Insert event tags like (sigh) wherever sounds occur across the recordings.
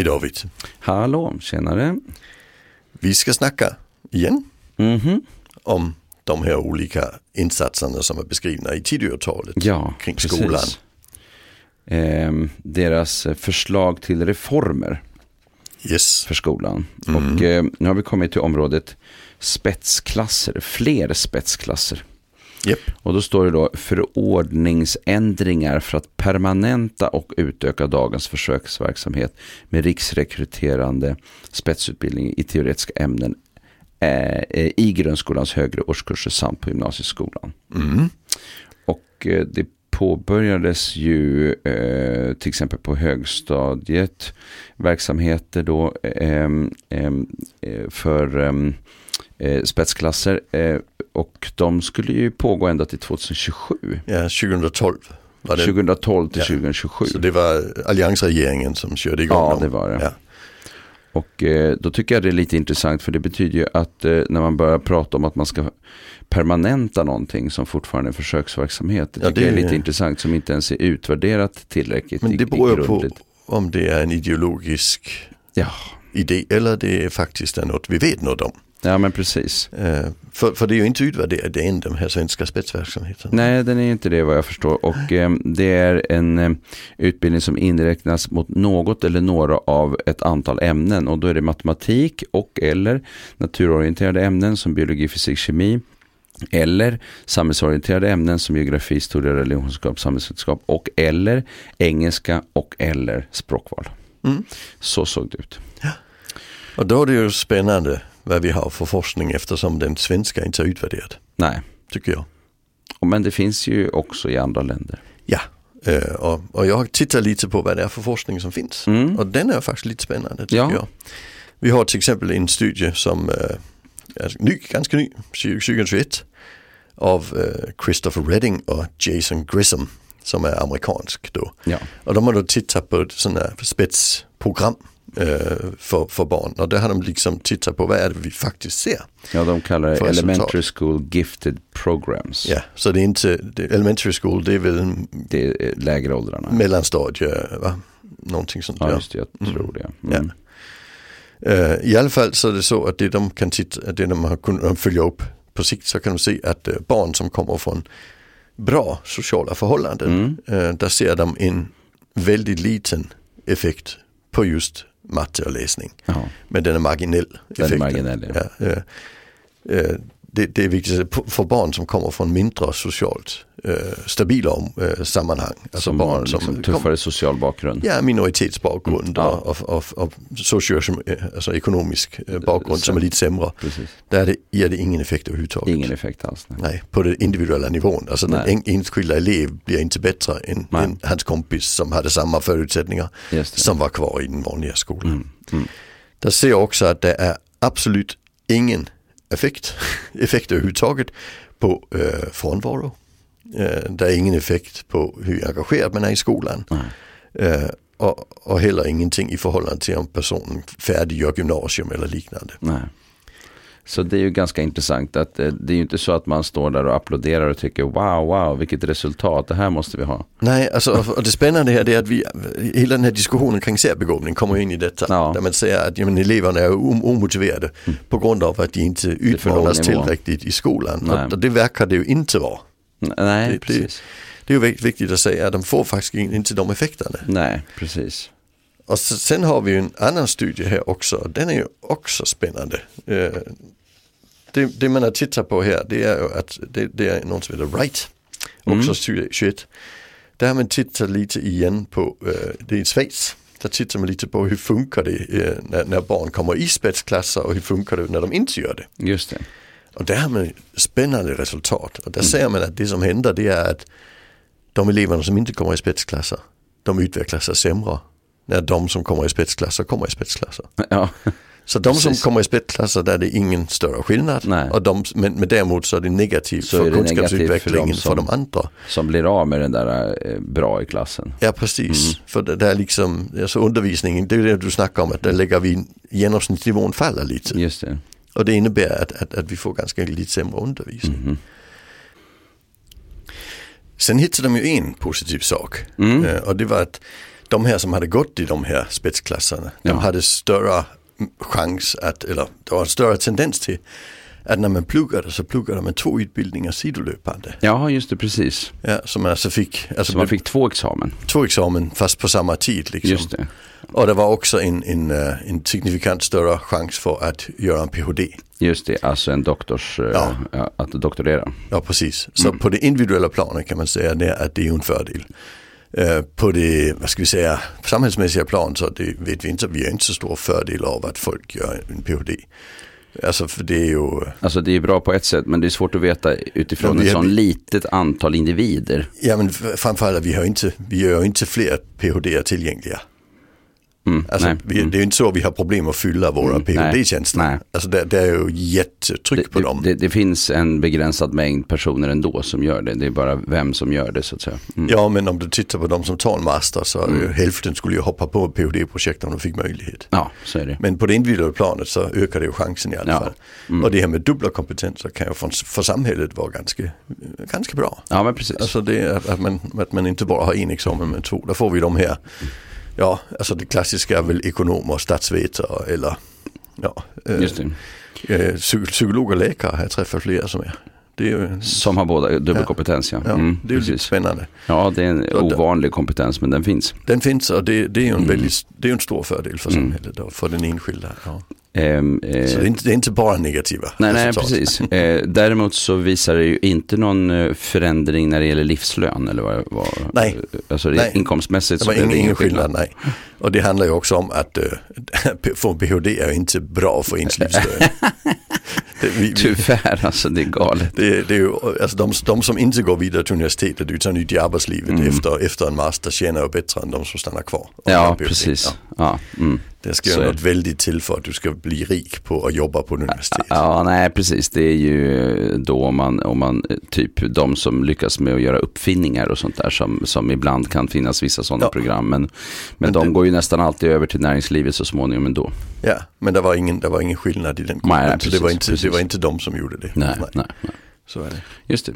Hej David. Hallå, tjenare. Vi ska snacka igen Mhm. om de här olika insatserna som är beskrivna i Tidöavtalet Ja, kring precis. skolan. Ehm, deras eh, förslag till reformer Yes. för skolan. Mm. Och eh, nu har vi kommit till området spetsklasser, fler spetsklasser. Japp. Och då står det då förordningsändringar för att permanenta och utöka dagens försöksverksamhet med riksrekryterande spetsutbildning i teoretiska ämnen eh, eh, i grundskolans högre årskurser samt på gymnasieskolan. Mm. Och eh, det påbörjades ju eh, till exempel på högstadiet verksamheter då ehm, ehm, eh, för eh, spetsklasser eh, och de skulle ju pågå ända till 2027. Ja, 2012 var det. 2012 till Ja. 2027. Så det var alliansregeringen som körde igång Ja, dem. det var det. Ja. Och eh, då tycker jag det är lite intressant för det betyder ju att eh, när man börjar prata om att man ska permanenta någonting som fortfarande är försöksverksamhet. Det Ja, det jag är lite intressant som inte ens är utvärderat tillräckligt Men det beror ju på om det är en ideologisk Ja. Idé eller det är faktiskt något vi vet något om. ja, men precis. Eh, för, för det är ju inte utvärderat än de här svenska spetsverksamheterna. Nej, den är inte det vad jag förstår. Och eh, det är en eh, utbildning som inräknas mot något eller några av ett antal ämnen. Och då är det matematik och eller naturorienterade ämnen som biologi, fysik, kemi. Eller samhällsorienterade ämnen som geografi, historia, religionskunskap, samhällsvetenskap och eller engelska och eller språkval. Mm. Så såg det ut. Och då är det ju spännande vad vi har för forskning eftersom den svenska inte är utvärderad, Nej, tycker jag. Men det finns ju också i andra länder. Ja, eh, och, och jag har tittat lite på vad det är för forskning som finns. Mm. Och den är faktiskt lite spännande tycker Ja. jag. Vi har till exempel en studie som eh, är ny, ganska ny, 2021 av eh, Christopher Redding och Jason Grissom som är amerikansk då. Ja. Och de har då tittat på ett sådant här spetsprogram eh, för, för barn och där har de liksom tittat på vad är det vi faktiskt ser. ja, de kallar det. Elementary School Gifted Programs. Ja, så det är inte, det, elementary school det är väl Det är eh, lägre åldrarna. mellanstadie, va? Någonting sånt ja, just det, jag Mm. tror det. Ja. Mm. Eh, I alla fall så är det så att det de kan titta, det de har kunnat följa upp på sikt så kan de se att barn som kommer från bra sociala förhållanden, Mm. eh, där ser de en väldigt liten effekt på just matte och läsning. Ja, Men den är marginell. den är marginell. Ja. Ja, eh, eh, det, det är viktigt för barn som kommer från mindre socialt eh, stabila eh, sammanhang. Alltså som barn liksom som tuffare social bakgrund. Ja, minoritetsbakgrund Mm, ja. och, och, och, och socioekonomisk alltså ekonomisk eh, bakgrund Så- som är lite sämre. Precis. Där är det, ger det ingen effekt överhuvudtaget. Ingen effekt alls. Nej. Nej, på den individuella nivån. Alltså den Nej. en, enskilda elev blir inte bättre än, än hans kompis som hade samma förutsättningar som var kvar i den vanliga skolan. Mm. Mm. Där ser jag också att det är absolut ingen effekt, (laughs) effekt överhuvudtaget på eh, frånvaro. Eh, det är ingen effekt på hur engagerad man är i skolan. Eh, och, och heller ingenting i förhållande till om personen färdiggör gymnasium eller liknande. Nej. Så det är ju ganska intressant att eh, det är ju inte så att man står där och applåderar och tycker wow, wow, vilket resultat, det här måste vi ha. Nej, alltså, och- och det spännande här det är att vi, hela den här diskussionen kring särbegåvning kommer in i detta. Ja. Mm. Där man säger att ja, men eleverna är om- omotiverade på grund av att de inte utmanas tillräckligt i skolan. Nej. Och det verkar det ju inte vara. Nej, Det- det- precis. Det är ju vik- viktigt att säga att de får faktiskt inte de effekterna. Nej, precis. Och så, sen har vi en annan studie här också. Den är ju också spännande. Eh, det, det man har tittat på här det är ju att det, det är någon som heter Wright. Också Mm. studie 21. Där har man tittat lite igen på, eh, det är i Schweiz. Där tittar man lite på hur funkar det eh, när, när barn kommer i spetsklasser och hur funkar det när de inte gör det. Just det. Och där har man spännande resultat. Och där ser man att det som händer det är att de eleverna som inte kommer i spetsklasser, de utvecklar sig sämre. När de som kommer i spetsklasser kommer i spetsklasser. Ja, Så de som Precis. kommer i spetsklasser där är det ingen större skillnad. Nej. Och de, men, men däremot så är det negativt Så för är för kunskapsutvecklingen för, som- de andra. som blir av med den där eh, bra i klassen. Ja precis, Mm. för det, är liksom, alltså undervisningen, det är det du snackar om, att där lägger vi genomsnittsnivån faller lite. Just det. Och det innebär att, att, att vi får ganska lite sämre undervisning. Mhm. Sen hittade de ju en positiv sak Mm. eh, och det var att de här som hade gått i de här spetsklasserna, Ja. de hade större chans att, eller det var en större tendens till att när man pluggade så pluggade man två utbildningar sidolöpande. Ja, just det, precis. Ja, så man alltså fick, alltså Så man fick två examen. två examen fast på samma tid. Liksom. Just det. Och det var också en, en, eh, en signifikant större chans för att göra en PhD. Just det, alltså en doktors, eh, Ja. att doktorera. Ja, precis. Så på det individuella planet kan man säga att det är en fördel. Eh, På det, vad ska vi säga, samhällsmässiga plan så det vet vi inte, vi har inte så stor fördel av att folk gör en PhD. Alltså för det är ju, Alltså det är bra på ett sätt, men det är svårt att veta utifrån Ja, ett har- sån litet antal individer. ja men framförallt vi har inte, vi gör inte fler PhD tillgängliga. Mm, Alltså, nej. vi, Mm. det är ju inte så vi har problem att fylla våra Mm, PhD-tjänster. Alltså det, det är ju jättetryck det, på dem. det, det finns en begränsad mängd personer ändå som gör det. Det är bara vem som gör det så att säga. Mm. Ja men om du tittar på de som tar en master så det ju Mm. hälften skulle ju hoppa på PhD-projekt om de fick möjlighet. Ja, så är det. Men på det individuella planet så ökar det ju chansen i alla Ja. fall. Mm. Och det här med dubbla kompetenser kan ju för, för samhället vara ganska, ganska bra. Ja, men precis. Alltså det att, att, man, att man inte bara har en examen men två. Där får vi de här, ja alltså det klassiska är väl ekonomer, statsvetare eller ja, eh, det. eh, psy- psykolog och läkare har jag träffat flera som är. Ju, Som har båda dubbelkompetens, ja. ja, Mm, det är ju precis. spännande. Ja, det är en ovanlig kompetens, men den finns. Den finns och det, det är ju en, Mm. väldigt, det är en stor fördel för Mm. samhället och för den enskilda. Ja. Ehm, eh, Så det är, inte, det är inte bara negativa Nej, nej, resultat. precis. (laughs) Eh, däremot så visar det ju inte någon eh, förändring när det gäller livslön eller vad, vad Nej. Alltså Nej. inkomstmässigt Det så var är ingen, ingen skillnad, nej. Och det handlar ju också om att uh, (laughs) få PhD är inte bra för ens livslön. (laughs) det, vi, Tyvärr, alltså det är galet. det, det är ju, alltså de, de som inte går vidare till universitetet utan ut i arbetslivet Mm. efter, efter en master tjänar ju bättre än de som stannar kvar. Ja, precis. Ja, Ja. Mm. Det ska är något väldigt till för att du ska bli rik på att jobba på universitet. Ja, nej, precis. Det är ju då om man, om man typ de som lyckas med att göra uppfinningar och sånt där som, som ibland kan finnas vissa sådana Ja. program. Men, men, Men de det- går ju nästan alltid över till näringslivet så småningom ändå. Ja, men det var ingen, det var ingen skillnad i den gruppen. Nej, nej, så det var, precis, inte, det precis. var inte de som gjorde det. Nej, nej, nej. Så är det. Just det.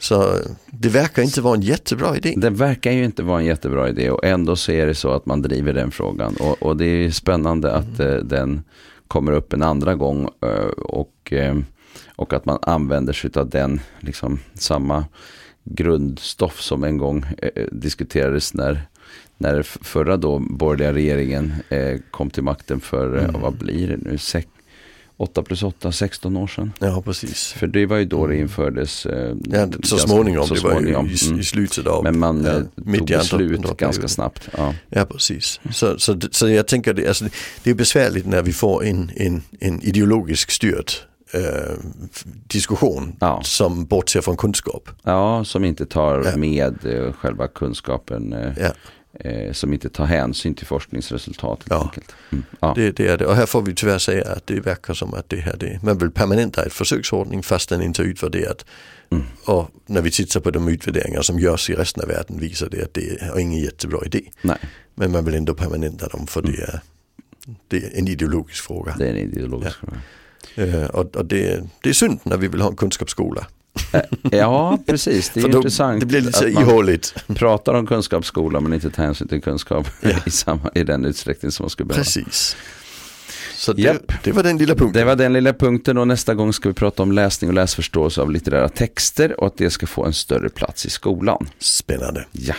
Så det verkar inte vara en jättebra idé. Det verkar ju inte vara en jättebra idé och ändå så är det så att man driver den frågan. Och, och det är spännande att eh, den kommer upp en andra gång eh, och, eh, och att man använder sig av den, liksom samma grundstoff som en gång diskuterades när, när förra då borgerliga regeringen eh, kom till makten för, Mm. vad blir det nu, Sek- 8 plus 8, 16 år sedan. Ja, precis. För det var ju då det infördes. Eh, Ja, så småningom. så det var ju i, Mm. i slutet av... Men man ja, eh, mitt tog beslut ganska snabbt. Ja. Ja, precis. Så, så, så jag tänker det, alltså, det är besvärligt när vi får en, en, en ideologisk styrd eh, diskussion Ja. som bortser från kunskap. ja, som inte tar med eh, själva kunskapen. Eh, Ja, eh, som inte tar hänsyn till forskningsresultat. Ja. Mm. Ja. det, det är det. Och här får vi tyvärr säga att det verkar som att det här, det, man vill permanenta ett försöksordning fast den inte är utvärderat. Mm. Och när vi tittar på de utvärderingar som görs i resten av världen visar det att det är ingen jättebra idé. Nej, Men man vill ändå permanenta dem för det, är, det är en ideologisk fråga. det är en ideologisk fråga. Eh, och och det, det är synd när vi vill ha en kunskapsskola. Eh, Ja, precis. Det är intressant det blir lite ihåligt. pratar om kunskapsskola men inte tar hänsyn till kunskap Ja. (laughs) i, samma, i den utsträckning som man skulle behöva. Precis. Så det, det var den lilla punkten. Det var den lilla punkten och nästa gång ska vi prata om läsning och läsförståelse av litterära texter och att det ska få en större plats i skolan. Spännande. Ja.